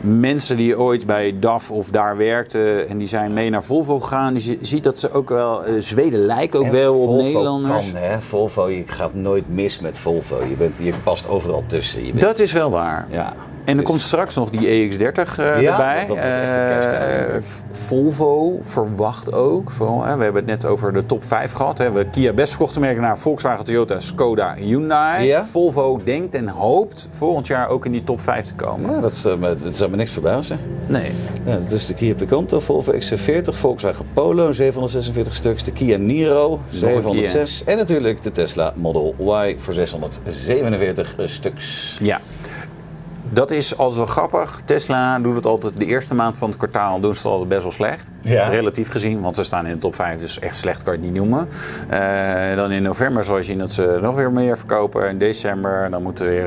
mensen die ooit bij DAF of daar werkten en die zijn mee naar Volvo gegaan. Dus je ziet dat ze ook wel, eh, Zweden lijken ook En wel op Volvo Nederlanders. Kan, hè? Volvo, je gaat nooit mis met Volvo. Je, bent, je past overal tussen. Je bent, Dat is wel waar. ja, En er komt straks nog die EX30 eh, Ja, erbij. dat- dat. Eh, Volvo verwacht ook, vooral, we hebben het net over de top 5 gehad. Hè, we Kia best verkochte merken naar Volkswagen, Toyota, Skoda, Hyundai. Ja. Volvo denkt en hoopt volgend jaar ook in die top 5 te komen. Ja, dat, is, eh, zou me niks verbazen. Nee. Ja, dat is de Kia Picanto, Volvo XC40, Volkswagen Polo 746 stuks, de Kia Niro 706 en natuurlijk de Tesla Model Y voor 647 stuks. Ja. Dat is altijd wel grappig. Tesla doet het altijd de eerste maand van het kwartaal doen ze het altijd best wel slecht. Ja. Relatief gezien, want ze staan in de top 5, dus echt slecht kan je het niet noemen. Eh, dan in november zal je zien dat ze nog weer meer verkopen. In december dan moeten weer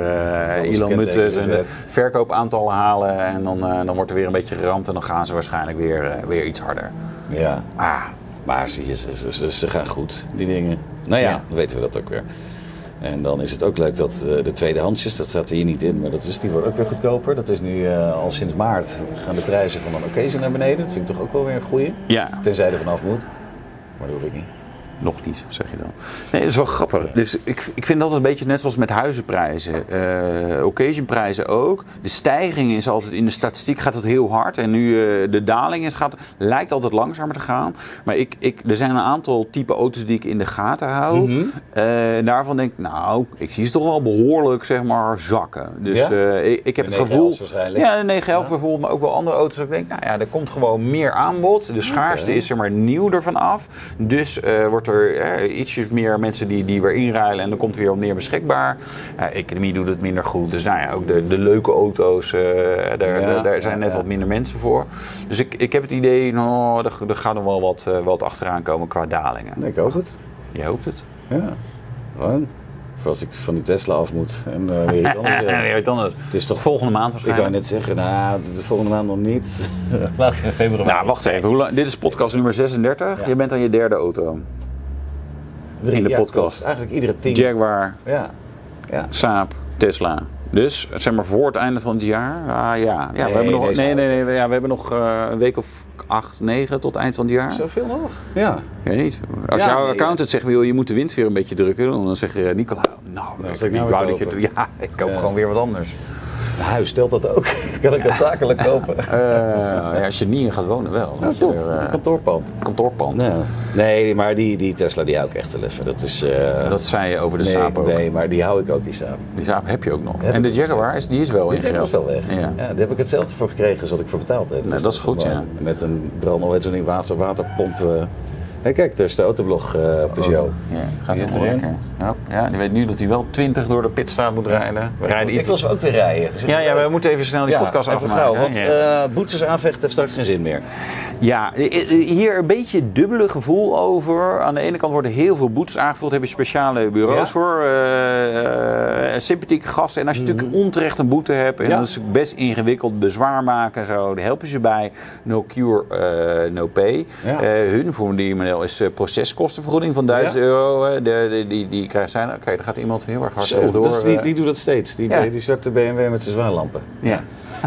Alles Elon Musk zijn verkoopaantallen halen. En dan, eh, dan wordt er weer een beetje geramd en dan gaan ze waarschijnlijk weer, weer iets harder. Ja, Ah, maar zie je, ze, ze, ze- ze gaan goed, die dingen. Nou ja, Ja. dan weten we dat ook weer. En dan is het ook leuk dat eh, de tweedehandsjes, dat staat hier niet in, maar dat is, die worden ook weer goedkoper. Dat is nu eh, al sinds maart gaan de prijzen van een occasion naar beneden. Dat vind ik toch ook wel weer een goeie. ja. Tenzij er vanaf moet. Maar dat hoef ik niet. Nog niet, zeg je dan. Nee, dat is wel grappig. Dus ik, ik vind dat een beetje net zoals met huizenprijzen. eh occasionprijzen ook. De stijging is altijd in de statistiek gaat het heel hard. En nu eh, de daling is, gaat, lijkt altijd langzamer te gaan. Maar ik, ik, er zijn een aantal type auto's die ik in de gaten hou. Mhm. Eh, daarvan denk ik, nou, ik zie ze toch wel behoorlijk zeg maar zakken. Dus Ja? ik, ik heb het gevoel... 911's waarschijnlijk. Ja, de 911 bijvoorbeeld, maar ook wel andere auto's. Dat ik denk, nou ja, er komt gewoon meer aanbod. De schaarste is er maar nieuw ervan af. Dus wordt er eh, ietsjes meer mensen die, die weer inruilen en dan komt er weer wat meer beschikbaar. Ja, economie doet het minder goed. Dus nou ja, ook de, de leuke auto's, eh, daar, Ja, daar, zijn ja, net ja. wat minder mensen voor. Dus ik, ik heb het idee, nou, er, er gaat nog wel wat, eh, wat achteraan komen qua dalingen. Nee, ik ook het. Je hoopt het. Ja. Voor als ik van die Tesla af moet en eh, weer iets anders wil. Ja, dan het. Het is toch Volgende maand Ik waarschijnlijk. wou net zeggen, nou, de volgende maand nog niet. We in februari. Nou, wacht even. Hoe lang, dit is podcast nummer 36. Ja. Je bent aan je derde auto. Drie, in de ja, podcast. klopt. Eigenlijk iedere tien. Jaguar, Ja. ja. Saab, Tesla. Dus zeg maar voor het einde van het jaar. Ah, ja, ja we Nee, hebben nog, nee, nee, nee, ja, we hebben nog eh, een week of acht, negen tot het eind van het jaar. Zoveel nog? Ja. Ik weet niet. Als Ja, jouw nee, accountant zegt, joh, je moet de wind weer een beetje drukken, dan zeg je, Nicola, nou, Dan ik, ik nou wou dat je, ja, ik koop Ja. gewoon weer wat anders. Huis stelt dat ook. Kan ik dat zakelijk kopen? Eh, ja, als je niet in gaat wonen wel. Ja, toch. er, eh, Een kantoorpand. kantoorpand. Ja. Nee, maar die, die Tesla die hou ik echt wel even. Dat is... eh, Dat zei je over de nee, Saab ook. Nee, maar die hou ik ook, die Saab. Die Saab heb je ook nog. Heb en de Jaguar, is, die is wel Die in Jaguar is wel weg. Ja. Ja. daar heb ik hetzelfde voor gekregen als wat ik voor betaald heb. Nee, dat is goed, ja. Met een brand, hoe heet zo'n water, waterpomp. Hey, kijk, daar is de autoblog eh Peugeot. Ja, het gaat Die zit erin. Ja, ja, die weet nu dat hij wel 20 door de pitstraat moet rijden. We rijden Ik wil ze ook weer rijden. Dus Ja, ja, we moeten even snel die Ja, podcast even afmaken. gauw, want ja. eh, boetes aanvechten heeft straks geen zin meer. Ja, hier een beetje dubbele gevoel over. Aan de ene kant worden heel veel boetes aangevuld. Daar heb je speciale bureaus Ja? voor. eh, sympathieke gasten. En als je natuurlijk onterecht een boete hebt. En Mhm. Ja. dat is best ingewikkeld. Bezwaar maken en zo. Daar helpen ze bij. No cure, eh, no pay. Ja. Eh, hun is eh, proceskostenvergoeding van 1000 Ja. euro. De, de- die, die krijgen zij. Oké, daar gaat iemand heel erg hard Zo, door. is die, eh. die doet dat steeds. Die, Ja. die zwarte BMW met zijn zwaarlampen. ja.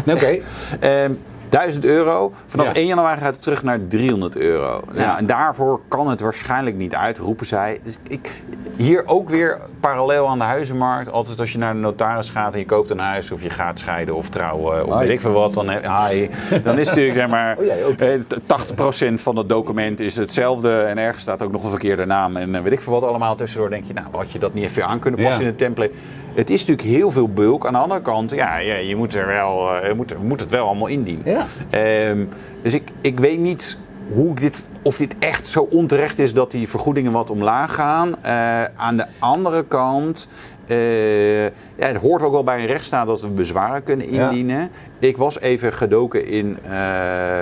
Oké. Ehm 1000 euro. Vanaf Ja. 1 januari gaat het terug naar 300 euro. Ja. Nou, en daarvoor kan het waarschijnlijk niet uit, roepen zij. Dus ik, hier ook weer parallel aan de huizenmarkt. Altijd als je naar de notaris gaat en je koopt een huis... of je gaat scheiden of trouwen of weet ik veel wat... dan, hi, dan is natuurlijk zeg maar... Oh, jij ook. eh, t- 80% van het document is hetzelfde... en ergens staat ook nog een verkeerde naam en eh, weet ik veel wat allemaal tussendoor. denk je, nou, had je dat niet even aan kunnen passen Ja. in het template... Het is natuurlijk heel veel bulk. Aan de andere kant, ja, ja je, moet er wel, eh, je, moet, moet het wel allemaal indienen. Ja. Ehm, dus ik, ik weet niet hoe ik dit, of dit echt zo onterecht is dat die vergoedingen wat omlaag gaan. Eh, aan de andere kant, eh, ja, het hoort ook wel bij een rechtsstaat dat we bezwaren kunnen Ja. indienen. Ik was even gedoken in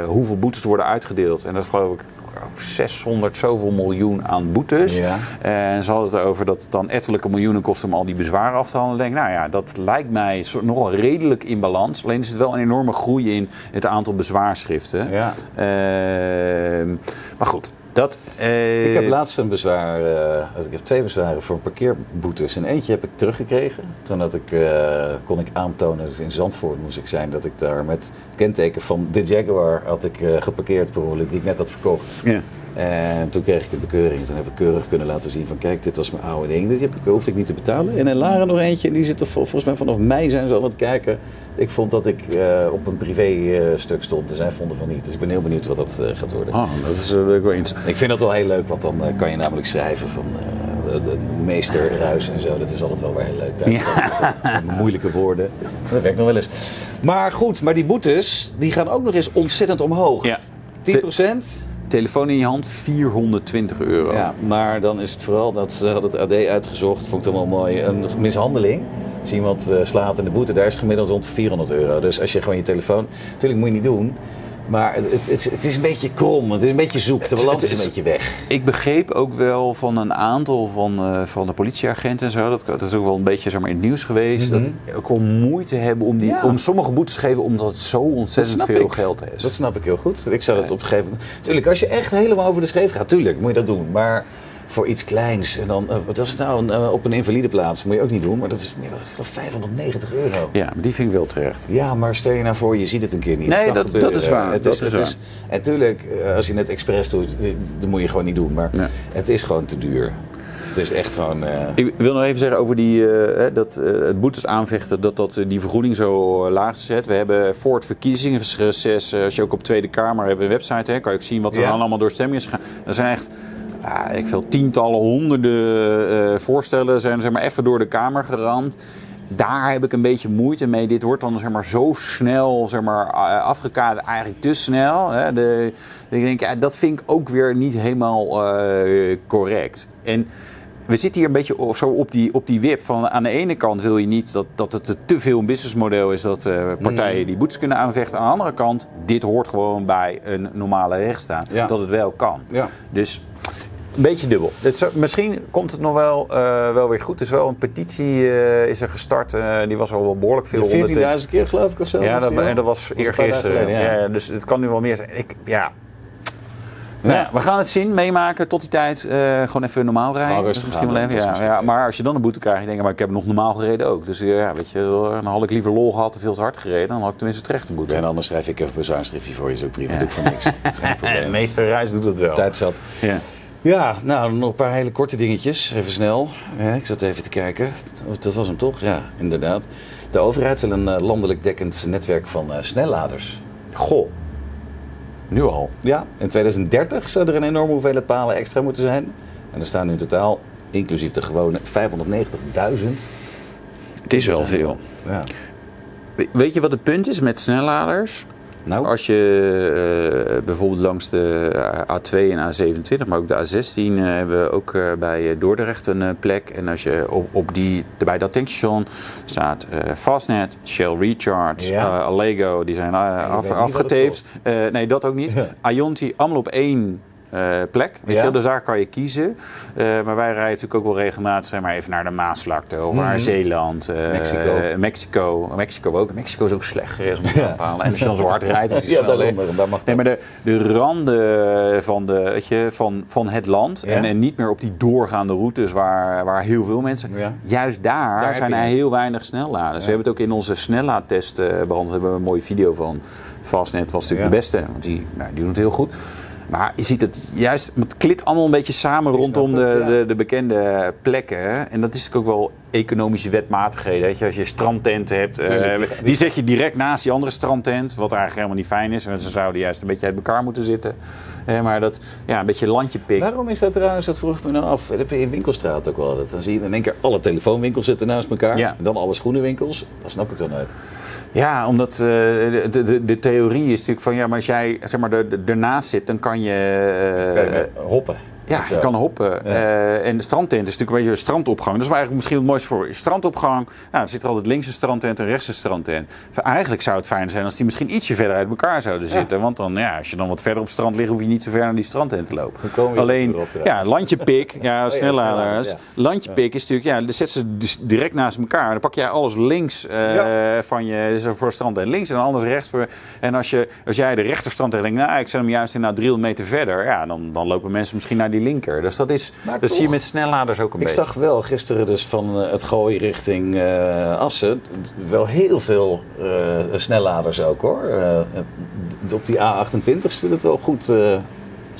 hoeveel boetes worden uitgedeeld. En dat is geloof ik 600 zoveel miljoen aan boetes. Ja. En ze hadden het over dat het dan ettelijke miljoenen kost om al die bezwaren af te handelen. Ik denk, nou ja, dat lijkt mij nogal redelijk in balans. Alleen is het wel een enorme groei in het aantal bezwaarschriften. Ja. Ehm, maar goed, Dat, eh, Ik heb laatst een bezwaar, eh, ik heb twee bezwaren voor parkeerboetes. En eentje heb ik teruggekregen. Toen had ik, eh, kon ik aantonen, dus in Zandvoort moest ik zijn, dat ik daar met het kenteken van de Jaguar had ik geparkeerd per ongeluk, die ik net had verkocht. Ja. En toen kreeg ik een bekeuring. Toen heb ik keurig kunnen laten zien van kijk, dit was mijn oude ding. Dit heb ik, hoefde ik niet te betalen. En in Laren nog eentje. En die zit er vol- volgens mij vanaf mei zijn ze aan het kijken. Ik vond dat ik eh, op een privé eh, stuk stond. En zij vonden van niet. Dus ik ben heel benieuwd wat dat eh, gaat worden. Oh, dat is uh, wel eens. Ik vind dat wel heel leuk. Want dan kan je namelijk schrijven van de, de meester Ruis en zo. Dat is altijd wel weer heel leuk. Daar Ja. moeilijke woorden. Dat werkt nog wel eens. Maar goed, maar die boetes die gaan ook nog eens ontzettend omhoog. Ja. 10%? Telefoon in je hand, 420 euro. Ja, maar dan is het vooral dat ze had het AD uitgezocht, vond ik dan wel mooi, een mishandeling. Als iemand eh, slaat in de boete, daar is gemiddeld rond de 400 euro. Dus als je gewoon je telefoon, natuurlijk moet je niet doen, maar het, het, het, is een beetje krom, het is een beetje zoek, de Het- balans het is een beetje weg. Ik begreep ook wel van een aantal van, eh, van de politieagenten en zo, dat, dat is ook wel een beetje zeg maar, in het nieuws geweest, dat ook wel moeite hebben om, die, Mhm. Ja. om sommige boetes te geven omdat het zo ontzettend veel ik. geld is. Dat snap ik heel goed. Ik zou dat op een gegeven moment... Tuurlijk, als je echt helemaal over de scheef gaat, tuurlijk moet je dat doen. Maar voor iets kleins en dan, eh, wat was het nou, een, eh, op een invalide plaats, moet je ook niet doen. Maar dat is meer dan ik geloof, 590 euro. Ja, maar die vind ik wel terecht. Ja, maar stel je nou voor, je ziet het een keer niet. Nee, dat- dat is waar, Het dat is, is het waar. is, en natuurlijk, eh, als je het expres doet, dat moet je gewoon niet doen. Maar het is gewoon te duur. Het is echt gewoon... Ik wil nog even zeggen over die, dat, het boetes aanvechten, dat, dat die vergoeding zo laag is gezet. We hebben voor het verkiezingsreces, als je ook op Tweede Kamer hebben we een website, hè, kan je ook zien wat er Ja. allemaal door stemming is gegaan. Er zijn echt, ja, ik veel, tientallen, honderden eh, voorstellen zijn zeg maar, even door de Kamer geramd. Daar heb ik een beetje moeite mee. Dit wordt dan zeg maar, zo snel zeg maar, afgekaderd, eigenlijk te snel. Hè. De, ik denk, ja, dat vind ik ook weer niet helemaal eh, correct. En we zitten hier een beetje zo op die, op die wip van aan de ene kant wil je niet dat, dat het te veel een businessmodel is dat eh, partijen die boetes kunnen aanvechten. Aan de andere kant, dit hoort gewoon bij een normale rechtsstaat. Ja. Dat het wel kan. Ja. Dus een beetje dubbel. Misschien komt het nog wel, eh, wel weer goed. Er is wel een petitie eh, is er gestart. eh, die was al wel behoorlijk veel. 14.000 keer geloof ik of zo. Ja, dat, en dat was eergisteren. Ja. ja. Ja, dus het kan nu wel meer zijn. Ik, ja. Nou ja, we gaan het zien, meemaken. Tot die tijd eh, gewoon even normaal rijden. Gewoon rustig Misschien gaan wel even, dat ja, misschien ja, maar als je dan een boete krijgt, denk je, maar ik heb nog normaal gereden ook. Dus ja, weet je, dan had ik liever lol gehad en veel te hard gereden. Dan had ik tenminste terecht een boete. En anders schrijf ik even bezwaarschriftje voor je, is ook prima. Ja. Doe ik voor niks. Geen de probleem. meeste reis doet dat wel. Tijd zat. Ja. Ja, nou, nog een paar hele korte dingetjes. Even snel. Ja, ik zat even te kijken. Dat was hem toch? Ja, inderdaad. De overheid wil een eh, landelijk dekkend netwerk van eh, snelladers. Goh, nu al. Ja, in 2030 zou er een enorme hoeveelheid palen extra moeten zijn. En er staan nu in totaal, inclusief de gewone, 590.000. Het is wel veel. Ja. We- Weet je wat het punt is met snelladers? Nou, Als je eh, bijvoorbeeld langs de A2 en A27, maar ook de A16 eh, hebben we ook eh, bij eh, Dordrecht een eh, plek. En als je op, op die, bij dat tankstation staat eh, Fastnet, Shell Recharge, Ja. eh, Allego, die zijn eh, af, afgetaped. Eh, nee, dat ook niet. Ionti, allemaal op één eh, plek. Weet Ja. je, wel, dus daar kan je kiezen. Eh, maar wij rijden natuurlijk ook wel regelmatig zeg maar, even naar de Maasvlakte of naar Zeeland. eh, Mhm. Mexico. Mexico. Mexico ook. Mexico is ook slecht gereed om te. En als je dan zo hard rijdt, is ja, daarom, daar mag Nee, maar de, de randen van, de, weet je, van, van het land Ja. en, en niet meer op die doorgaande routes waar, waar heel veel mensen... Ja. Juist daar, zijn er het. heel weinig snellaaders. We hebben het ook in onze snellaadtest eh, behandeld. Daar hebben we een mooie video van. Fastnet was natuurlijk de beste, want die, nou, die doen het heel goed. Maar je ziet het juist, het klit allemaal een beetje samen rondom de, de, de bekende plekken. En dat is natuurlijk ook wel economische wetmatigheden. Weet je? Als je strandtenten hebt, eh, Tuurlijk, die- die zet je direct naast die andere strandtent. Wat eigenlijk helemaal niet fijn is. Want ze zouden juist een beetje uit elkaar moeten zitten. Eh, maar dat, ja, een beetje landje pik. Waarom is dat trouwens, dat vroeg ik me nou af. Dat heb je in winkelstraat ook wel. altijd. Dan zie je in één keer alle telefoonwinkels zitten naast elkaar. Ja. En dan alle schoenenwinkels. Dat snap ik dan nooit. Ja, omdat eh, de, de, de, theorie is natuurlijk van ja, maar als jij zeg maar, er- er- ernaast zit, dan kan je. eh, Kijk, maar hoppen. Ja, je kan hoppen. Uh, en de strandtent is natuurlijk een beetje een strandopgang. Dat is eigenlijk misschien het mooiste voor. Strandopgang, nou, er zit er altijd links een strandtent en rechts een strandtent. Eigenlijk zou het fijn zijn als die misschien ietsje verder uit elkaar zouden zitten. Want dan, ja, als je dan wat verder op het strand ligt, hoef je niet zo ver naar die strandtent te lopen. Alleen, ja, landje pik, ja, oh, snelladers. Ja. Landje pik is natuurlijk, ja, dan zet ze dus direct naast elkaar. Dan pak jij alles links uh, van je voor strand en links en anders rechts. Voor, en als, je, als jij de rechterstrand denkt, nou, ik zet hem juist in nou 300 meter verder. Ja, dan, dan lopen mensen misschien naar die linker. Dus dat, is, dat zie je met snelladers ook een ik beetje. Ik zag wel gisteren dus van eh, het gooien richting uh, Assen wel heel veel uh, snelladers ook hoor. op die A28 zit het wel goed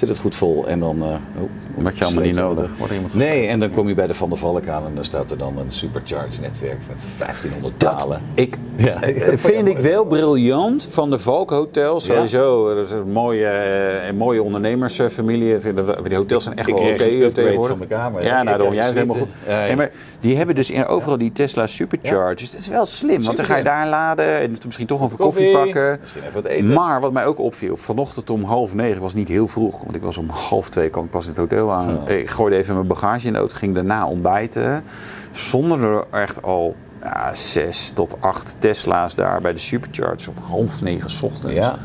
zit het goed vol. En dan... Uh, oh, Wat je allemaal niet nodig. Nee, en dan kom je bij de Van der Valk aan en dan staat er dan een supercharge netwerk met 1500 palen. Ik, ja. Eh, vind ik wel briljant van de Valk Hotel. Sowieso, ja. dat is een mooie, eh, een mooie ondernemersfamilie. Die hotels zijn echt wel oké okay, tegenwoordig. van mijn kamer. Ja, nou, daarom jij helemaal goed. Ja, maar die hebben dus in, overal die Tesla superchargers. Dat is wel slim, want dan ga je daar laden en misschien toch even koffie, koffie pakken. Misschien even wat eten. Maar wat mij ook opviel, vanochtend om half negen was niet heel vroeg want ik was om half twee, kwam ik pas in het hotel aan. Ik gooide even mijn bagage in de auto, ging daarna ontbijten. Zonder er echt al ja, zes tot acht Tesla's daar bij de supercharge om half negen ochtends. Ja.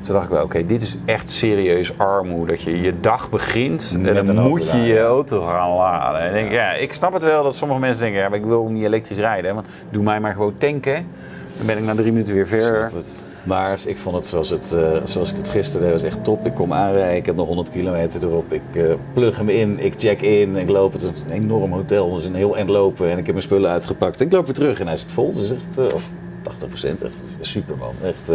Toen dacht ik wel, oké, dit is echt serieus armoede. Dat je je dag begint en dan moet je je auto gaan laden. En denk, ja. ik snap het wel dat sommige mensen denken, ja, maar ik wil niet elektrisch rijden. Want doe mij maar gewoon tanken. Dan ben ik na drie minuten weer ver. Maar ik vond het zoals, het, uh, zoals ik het gisteren deed, was echt top. Ik kom aanrijden, ik heb nog 100 kilometer erop. Ik uh, plug hem in, ik check in, ik loop. Het is een enorm hotel, dus een heel eind lopen. En ik heb mijn spullen uitgepakt. En ik loop weer terug en hij zit vol. Dus echt, uh, of 80 procent, echt super man. Echt,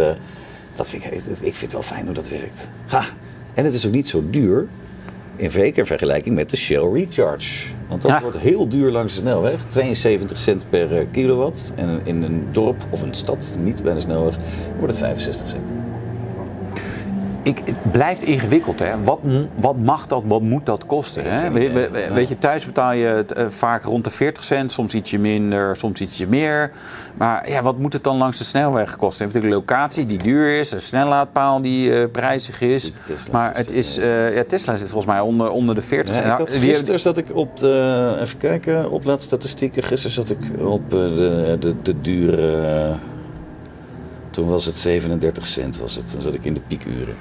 dat vind ik, ik vind het wel fijn hoe dat werkt. Ha! En het is ook niet zo duur in vergelijking met de Shell Recharge. Want dat wordt heel duur langs de snelweg. 72 cent per eh, kilowatt. En in een dorp of een stad, niet bij de snelweg, wordt het 65 cent ik, het blijft ingewikkeld. Hè? Wat, wat mag dat, wat moet dat kosten? Hè? weet je, thuis betaal je het, uh, vaak rond de 40 cent, soms ietsje minder, soms ietsje meer. Maar ja, wat moet het dan langs de snelweg kosten? Je hebt natuurlijk een locatie die duur is, een snellaadpaal die uh, prijzig is. Maar het is, uh, ja, Tesla zit volgens mij onder, onder de 40 cent. Ja, gisteren zat ik op de, even kijken, op statistieken. Gisteren zat ik op de, de, de dure... Toen was het 37 cent, was het. dan zat ik in de piekuren.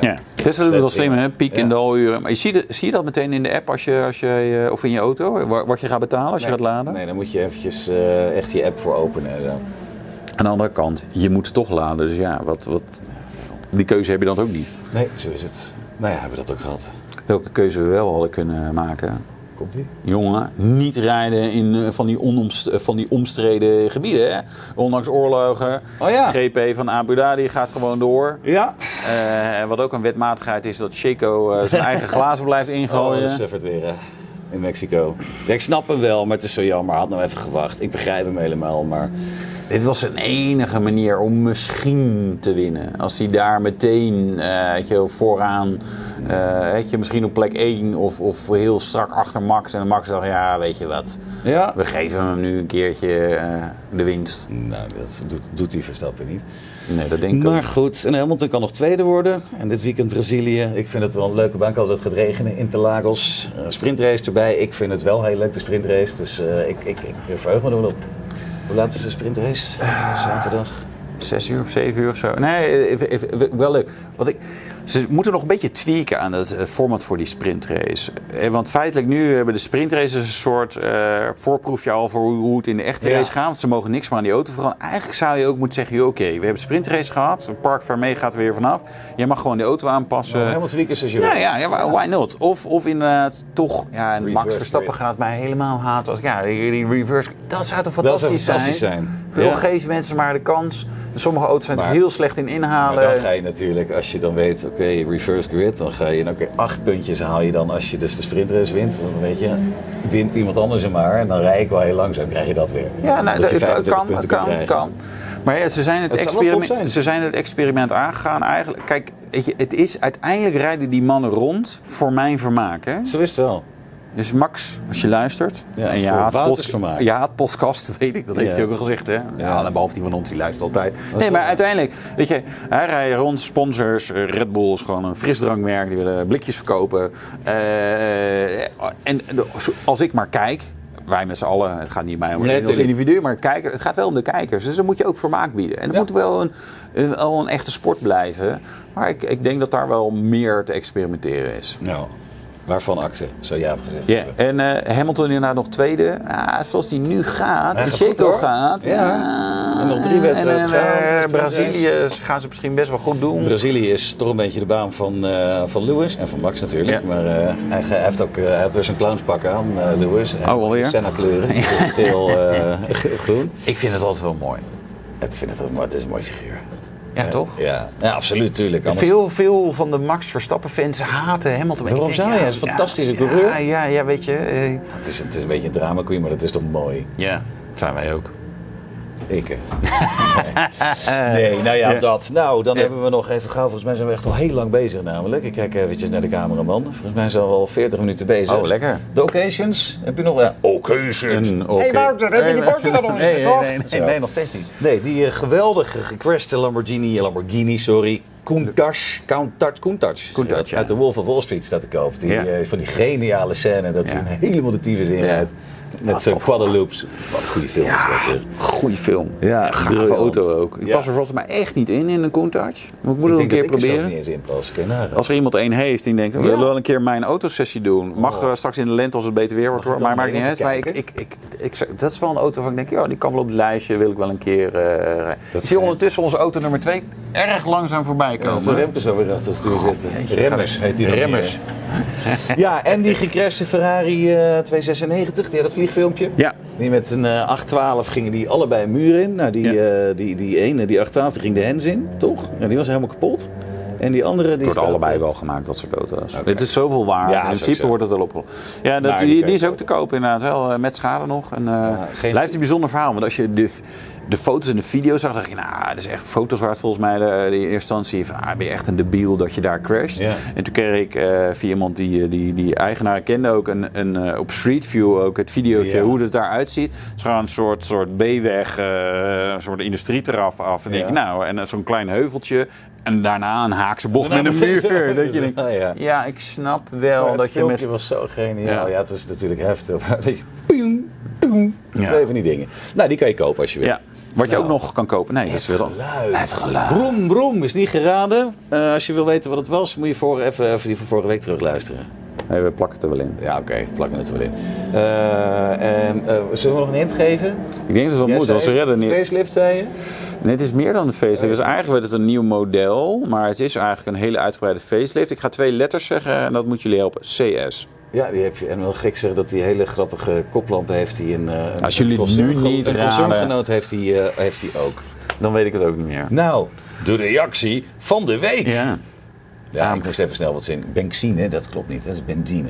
Maar ja, dat is wel slim, hè? piek in de uren. Maar je ziet, zie je dat meteen in de app als je, als je, eh, of in je auto, wat je gaat betalen als je gaat laden? Nee, dan moet je eventjes uh, echt je app voor openen. En Aan de andere kant, je moet toch laden. Dus ja, wat, wat, die keuze heb je dan ook niet. Nee, zo is het. Nou ja, hebben we dat ook gehad. Welke keuze we wel hadden kunnen maken? Komt ie? Jongen, niet rijden in eh, van die, onomst, eh, van die omstreden gebieden. Hè? Ondanks oorlogen. Oh ja. GP van Abu Dhabi gaat gewoon door. Ja. Uh, wat ook een wetmatigheid is dat Checo uh, zijn eigen glazen blijft ingooien. Oh, dat is weer in Mexico. ik snap hem wel, maar het is zo jammer. Had nou even gewacht. Ik begrijp hem helemaal, maar... Dit was zijn enige manier om misschien te winnen. Als hij daar meteen uh, je, vooraan, uh, je, misschien op plek 1 of, of heel strak achter Max. En Max dacht, ja, weet je wat, ja. we geven hem nu een keertje uh, de winst. Nou, dat doet, doet hij Verstappen niet. Nee, dat denk ik Maar goed, en Hamilton kan nog tweede worden. En dit weekend Brazilië. Ik vind het wel een leuke baan. Ik hoop dat het gaat regenen. Interlagos, uh, sprintrace erbij. Ik vind het wel heel leuk, de sprintrace. Dus ik, ik, ik verheug me er op. Hoe laat is de sprintrace? Zaterdag? Zes uur of zeven uur of zo. Nee, even, even, wel leuk. Wat ik, ze moeten nog een beetje tweaken aan het eh, format voor die sprintrace. Eh, want feitelijk nu hebben de sprintraces een soort uh, voorproefje al voor hoe, het in de echte race gaat. Want ze mogen niks meer aan die auto veranderen. Eigenlijk zou je ook moeten zeggen, oké, we hebben sprintrace gehad. Een Park Vermee gaat er weer vanaf. Je mag gewoon de auto aanpassen. Nou, helemaal tweaken als je ja, ja, ja, why not? Of, of inderdaad toch, ja, Max Verstappen gaat mij helemaal haten. Als, ja, die reverse, dat zou toch fantastisch, fantastisch zijn. zijn. Veel ja. geven mensen maar de kans. Sommige auto's zijn er heel slecht in inhalen. Maar dan ga je natuurlijk, als je dan weet, oké, reverse grid, dan ga je, oké, acht puntjes haal je dan als je dus de sprintrace wint. Want dan weet je, wint iemand anders er maar en dan rij ik wel heel langzaam, krijg je dat weer. Ja, nou, dat, kan, kan, kan. Maar ja, ze zijn het, het experiment, ze zijn het experiment aangegaan. Eigenlijk, kijk, het is, uiteindelijk rijden die mannen rond voor mijn vermaak. Hè? Zo is het wel. Dus Max, als je luistert Ja, en je haat, vermaak. je haat podcast, weet ik, dat heeft Ja. hij ook al gezegd. Hè? Ja. Ja. en behalve die van ons, die luistert altijd. Nee, maar uiteindelijk, weet je, hij rijdt rond, sponsors, eh, Red Bull is gewoon een frisdrankmerk, die willen blikjes verkopen. Eh, en als ik maar kijk, wij met z'n allen, het gaat niet mij om Nee, als individu, maar kijker, het gaat wel om de kijkers. Dus dan moet je ook vermaak bieden. En Ja. moet wel een, een, wel een echte sport blijven. Maar ik, ik denk dat daar wel meer te experimenteren is. Nou, waarvan akte, zou Jaap gezegd Ja, hebben. en eh, Hamilton inderdaad nog tweede. Ah, zoals die nu gaat, Hij de gaat. Ja. En nog drie wedstrijden gaan. eh, Dus Brazilië gaan ze misschien best wel goed doen. Brazilië is toch een beetje de baan van, eh, van Lewis en van Max natuurlijk. Ja. Maar eh, hij, heeft ook hij heeft weer zijn clownspak aan, eh, Lewis. En alweer? Senna kleuren. Het is geel, eh, ge- groen. Ik vind het altijd wel mooi. Ik vind het ook mooi. Het is een mooi figuur. Ja, toch? Ja, ja absoluut, tuurlijk. Anders- Veel, veel van de Max Verstappen fans haten Hamilton. Waarom zou je? Hij is een fantastische coureur. Ja, ja, ja, weet je. eh, Het is, het is een beetje een drama queen, maar dat is toch mooi. ja, zijn wij ook. Ik. nee, nou ja, Ja. dat. Nou, dan Ja. hebben we nog even gauw. Volgens mij zijn we echt al heel lang bezig namelijk. Ik kijk eventjes naar de cameraman. Volgens mij zijn we al 40 minuten bezig. Oh, lekker. De occasions? Heb je nog... Ja, occasions. Een, oké. Wouter, heb je die Porsche dan nog niet nee, nee, gekocht? nee, nee, Zo. nee, nog steeds niet. Nee, die eh, geweldige gecrashte Lamborghini, Lamborghini, sorry. Countach, Countach, Countach. Countach, ja. Uit de Wolf of Wall Street staat te koop. Die, Ja. eh, van die geniale scène dat Ja. hij helemaal de tyfus inrijdt. Met zijn quadloops. Wat een goede film is dat, zeg. Goeie film. Ja, Gave auto ook. Ik Ja. pas er volgens mij echt niet in, in een Countach. Maar ik moet Ik het een denk keer dat ik er zelfs proberen. niet eens in pas. Als er iemand één heeft die denkt, we Ja. willen wel een keer mijn autosessie doen. Mag Oh. eh, straks in de lente als het beter weer wordt hoor. Maar maakt niet uit. Maar ik, ik, ik, ik, dat is wel een auto waarvan ik denk, ja, die kan wel op het lijstje. Wil ik wel een keer eh rijden. Ik zie ondertussen onze auto nummer 2 erg langzaam voorbij Ja, komen. Rempers zo weer achter het stuur zitten. jeetje, Remmers heet die dan Remmers. Ja, en die gecrashte Ferrari eh 296, die had dat vliegfilmpje. Ja. Die met een eh 812 gingen die allebei een muur in. Nou, die, Ja. eh, die, die ene, die 812, die ging de hens in, toch? Ja, die was helemaal kapot. En die andere, die Het wordt staat, allebei eh, wel gemaakt, dat soort auto's. Oké. Dit is zoveel waard. Ja, in principe zo. wordt het wel op. Ja, dat, Maar die die, is ook te kopen inderdaad. Wel eh, met schade nog. En, eh, geen- blijft een bijzonder verhaal. Want als je de, de foto's en de video's zag, dacht je, nou, dat is echt foto's waard volgens mij. De, de eerste instantie van, ah, ben je echt een debiel dat je daar crasht. En toen kreeg ik eh, via iemand die, eh, die, die eigenaar kende ook een, een, eh, op Street View ook het videootje hoe het daaruit ziet. Het is gewoon een soort, soort B-weg, eh, een soort industrieteraf af. En denk ik, nou, en eh, zo'n klein heuveltje. En daarna een haakse bocht met een muur. Dat je denkt, ja. ja, ik snap wel dat het je met... filmpje was zo geniaal. Ja. Ja. het is natuurlijk heftig. Dat je, Ja. Twee van die dingen. Nou, die kan je kopen als je wil. Ja, wat je Nou. ook nog kan kopen. Nee, dat is Het weer geluid. Het geluid. Broem, broem is niet geraden. Eh, als je wil weten wat het was, moet je voor, even, even die van vorige week terugluisteren. Nee, we plakken het er wel in. Ja, oké, we plakken het er wel in. Eh, en, eh, zullen we nog een hint geven? Ik denk dat het wel moet, want ze redden niet. Facelift, zei je? Nee, het is meer dan een facelift. Dus eigenlijk werd het een nieuw model, maar het is eigenlijk een hele uitgebreide facelift. Ik ga twee letters zeggen en dat moet jullie helpen. CS. Ja, die heb je. En wel gek zeggen dat hij hele grappige koplampen heeft. Die een, eh, een Als jullie een nu niet Een raden- concerngenoot heeft hij, eh, heeft hij ook. Dan weet ik het ook niet meer. Nou, de reactie van de week. Ja. Ja, ik moest even snel wat zin. Benzine, dat klopt niet, dat is benzine.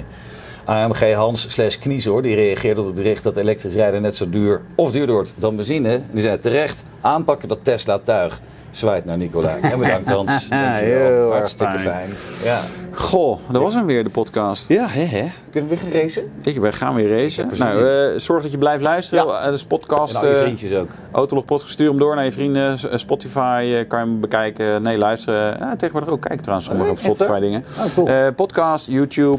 AMG Hans slash Kniezoor, die reageerde op het bericht dat elektrisch rijden net zo duur of duurder wordt dan benzine. Die zei terecht, aanpakken dat Tesla-tuig. Zwaait naar Nicola. En bedankt Hans. Dankjewel. Heel Hartstikke fijn. fijn. Ja. Goh, dat was hem weer, de podcast. Ja, hè, hè. Kunnen we weer gaan racen? Ik, wij gaan weer racen. Nou, eh, zorg dat je blijft luisteren. Ja. Eh, Dus podcast. En al je eh, vriendjes ook. Autolog podcast, stuur hem door naar je vrienden. Spotify kan je hem bekijken. Nee, luisteren. Tegenwoordig ook kijken trouwens sommige Oh, op Spotify dingen. Oh, cool. Podcast, YouTube.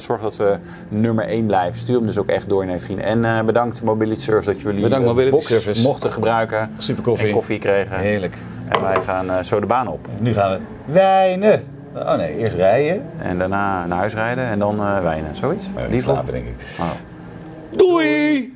zorg dat we nummer 1 blijven. Stuur hem dus ook echt door naar je vrienden. En bedankt Mobility Service dat jullie Bedankt, Mobility Service. mochten gebruiken. Super koffie. En koffie kregen. Heerlijk. En wij gaan zo de baan op. Nu gaan we wijnen. Oh nee, eerst rijden. En daarna naar huis rijden en dan eh wijnen. Zoiets? Maar Die slapen denk ik. Oh. Doei!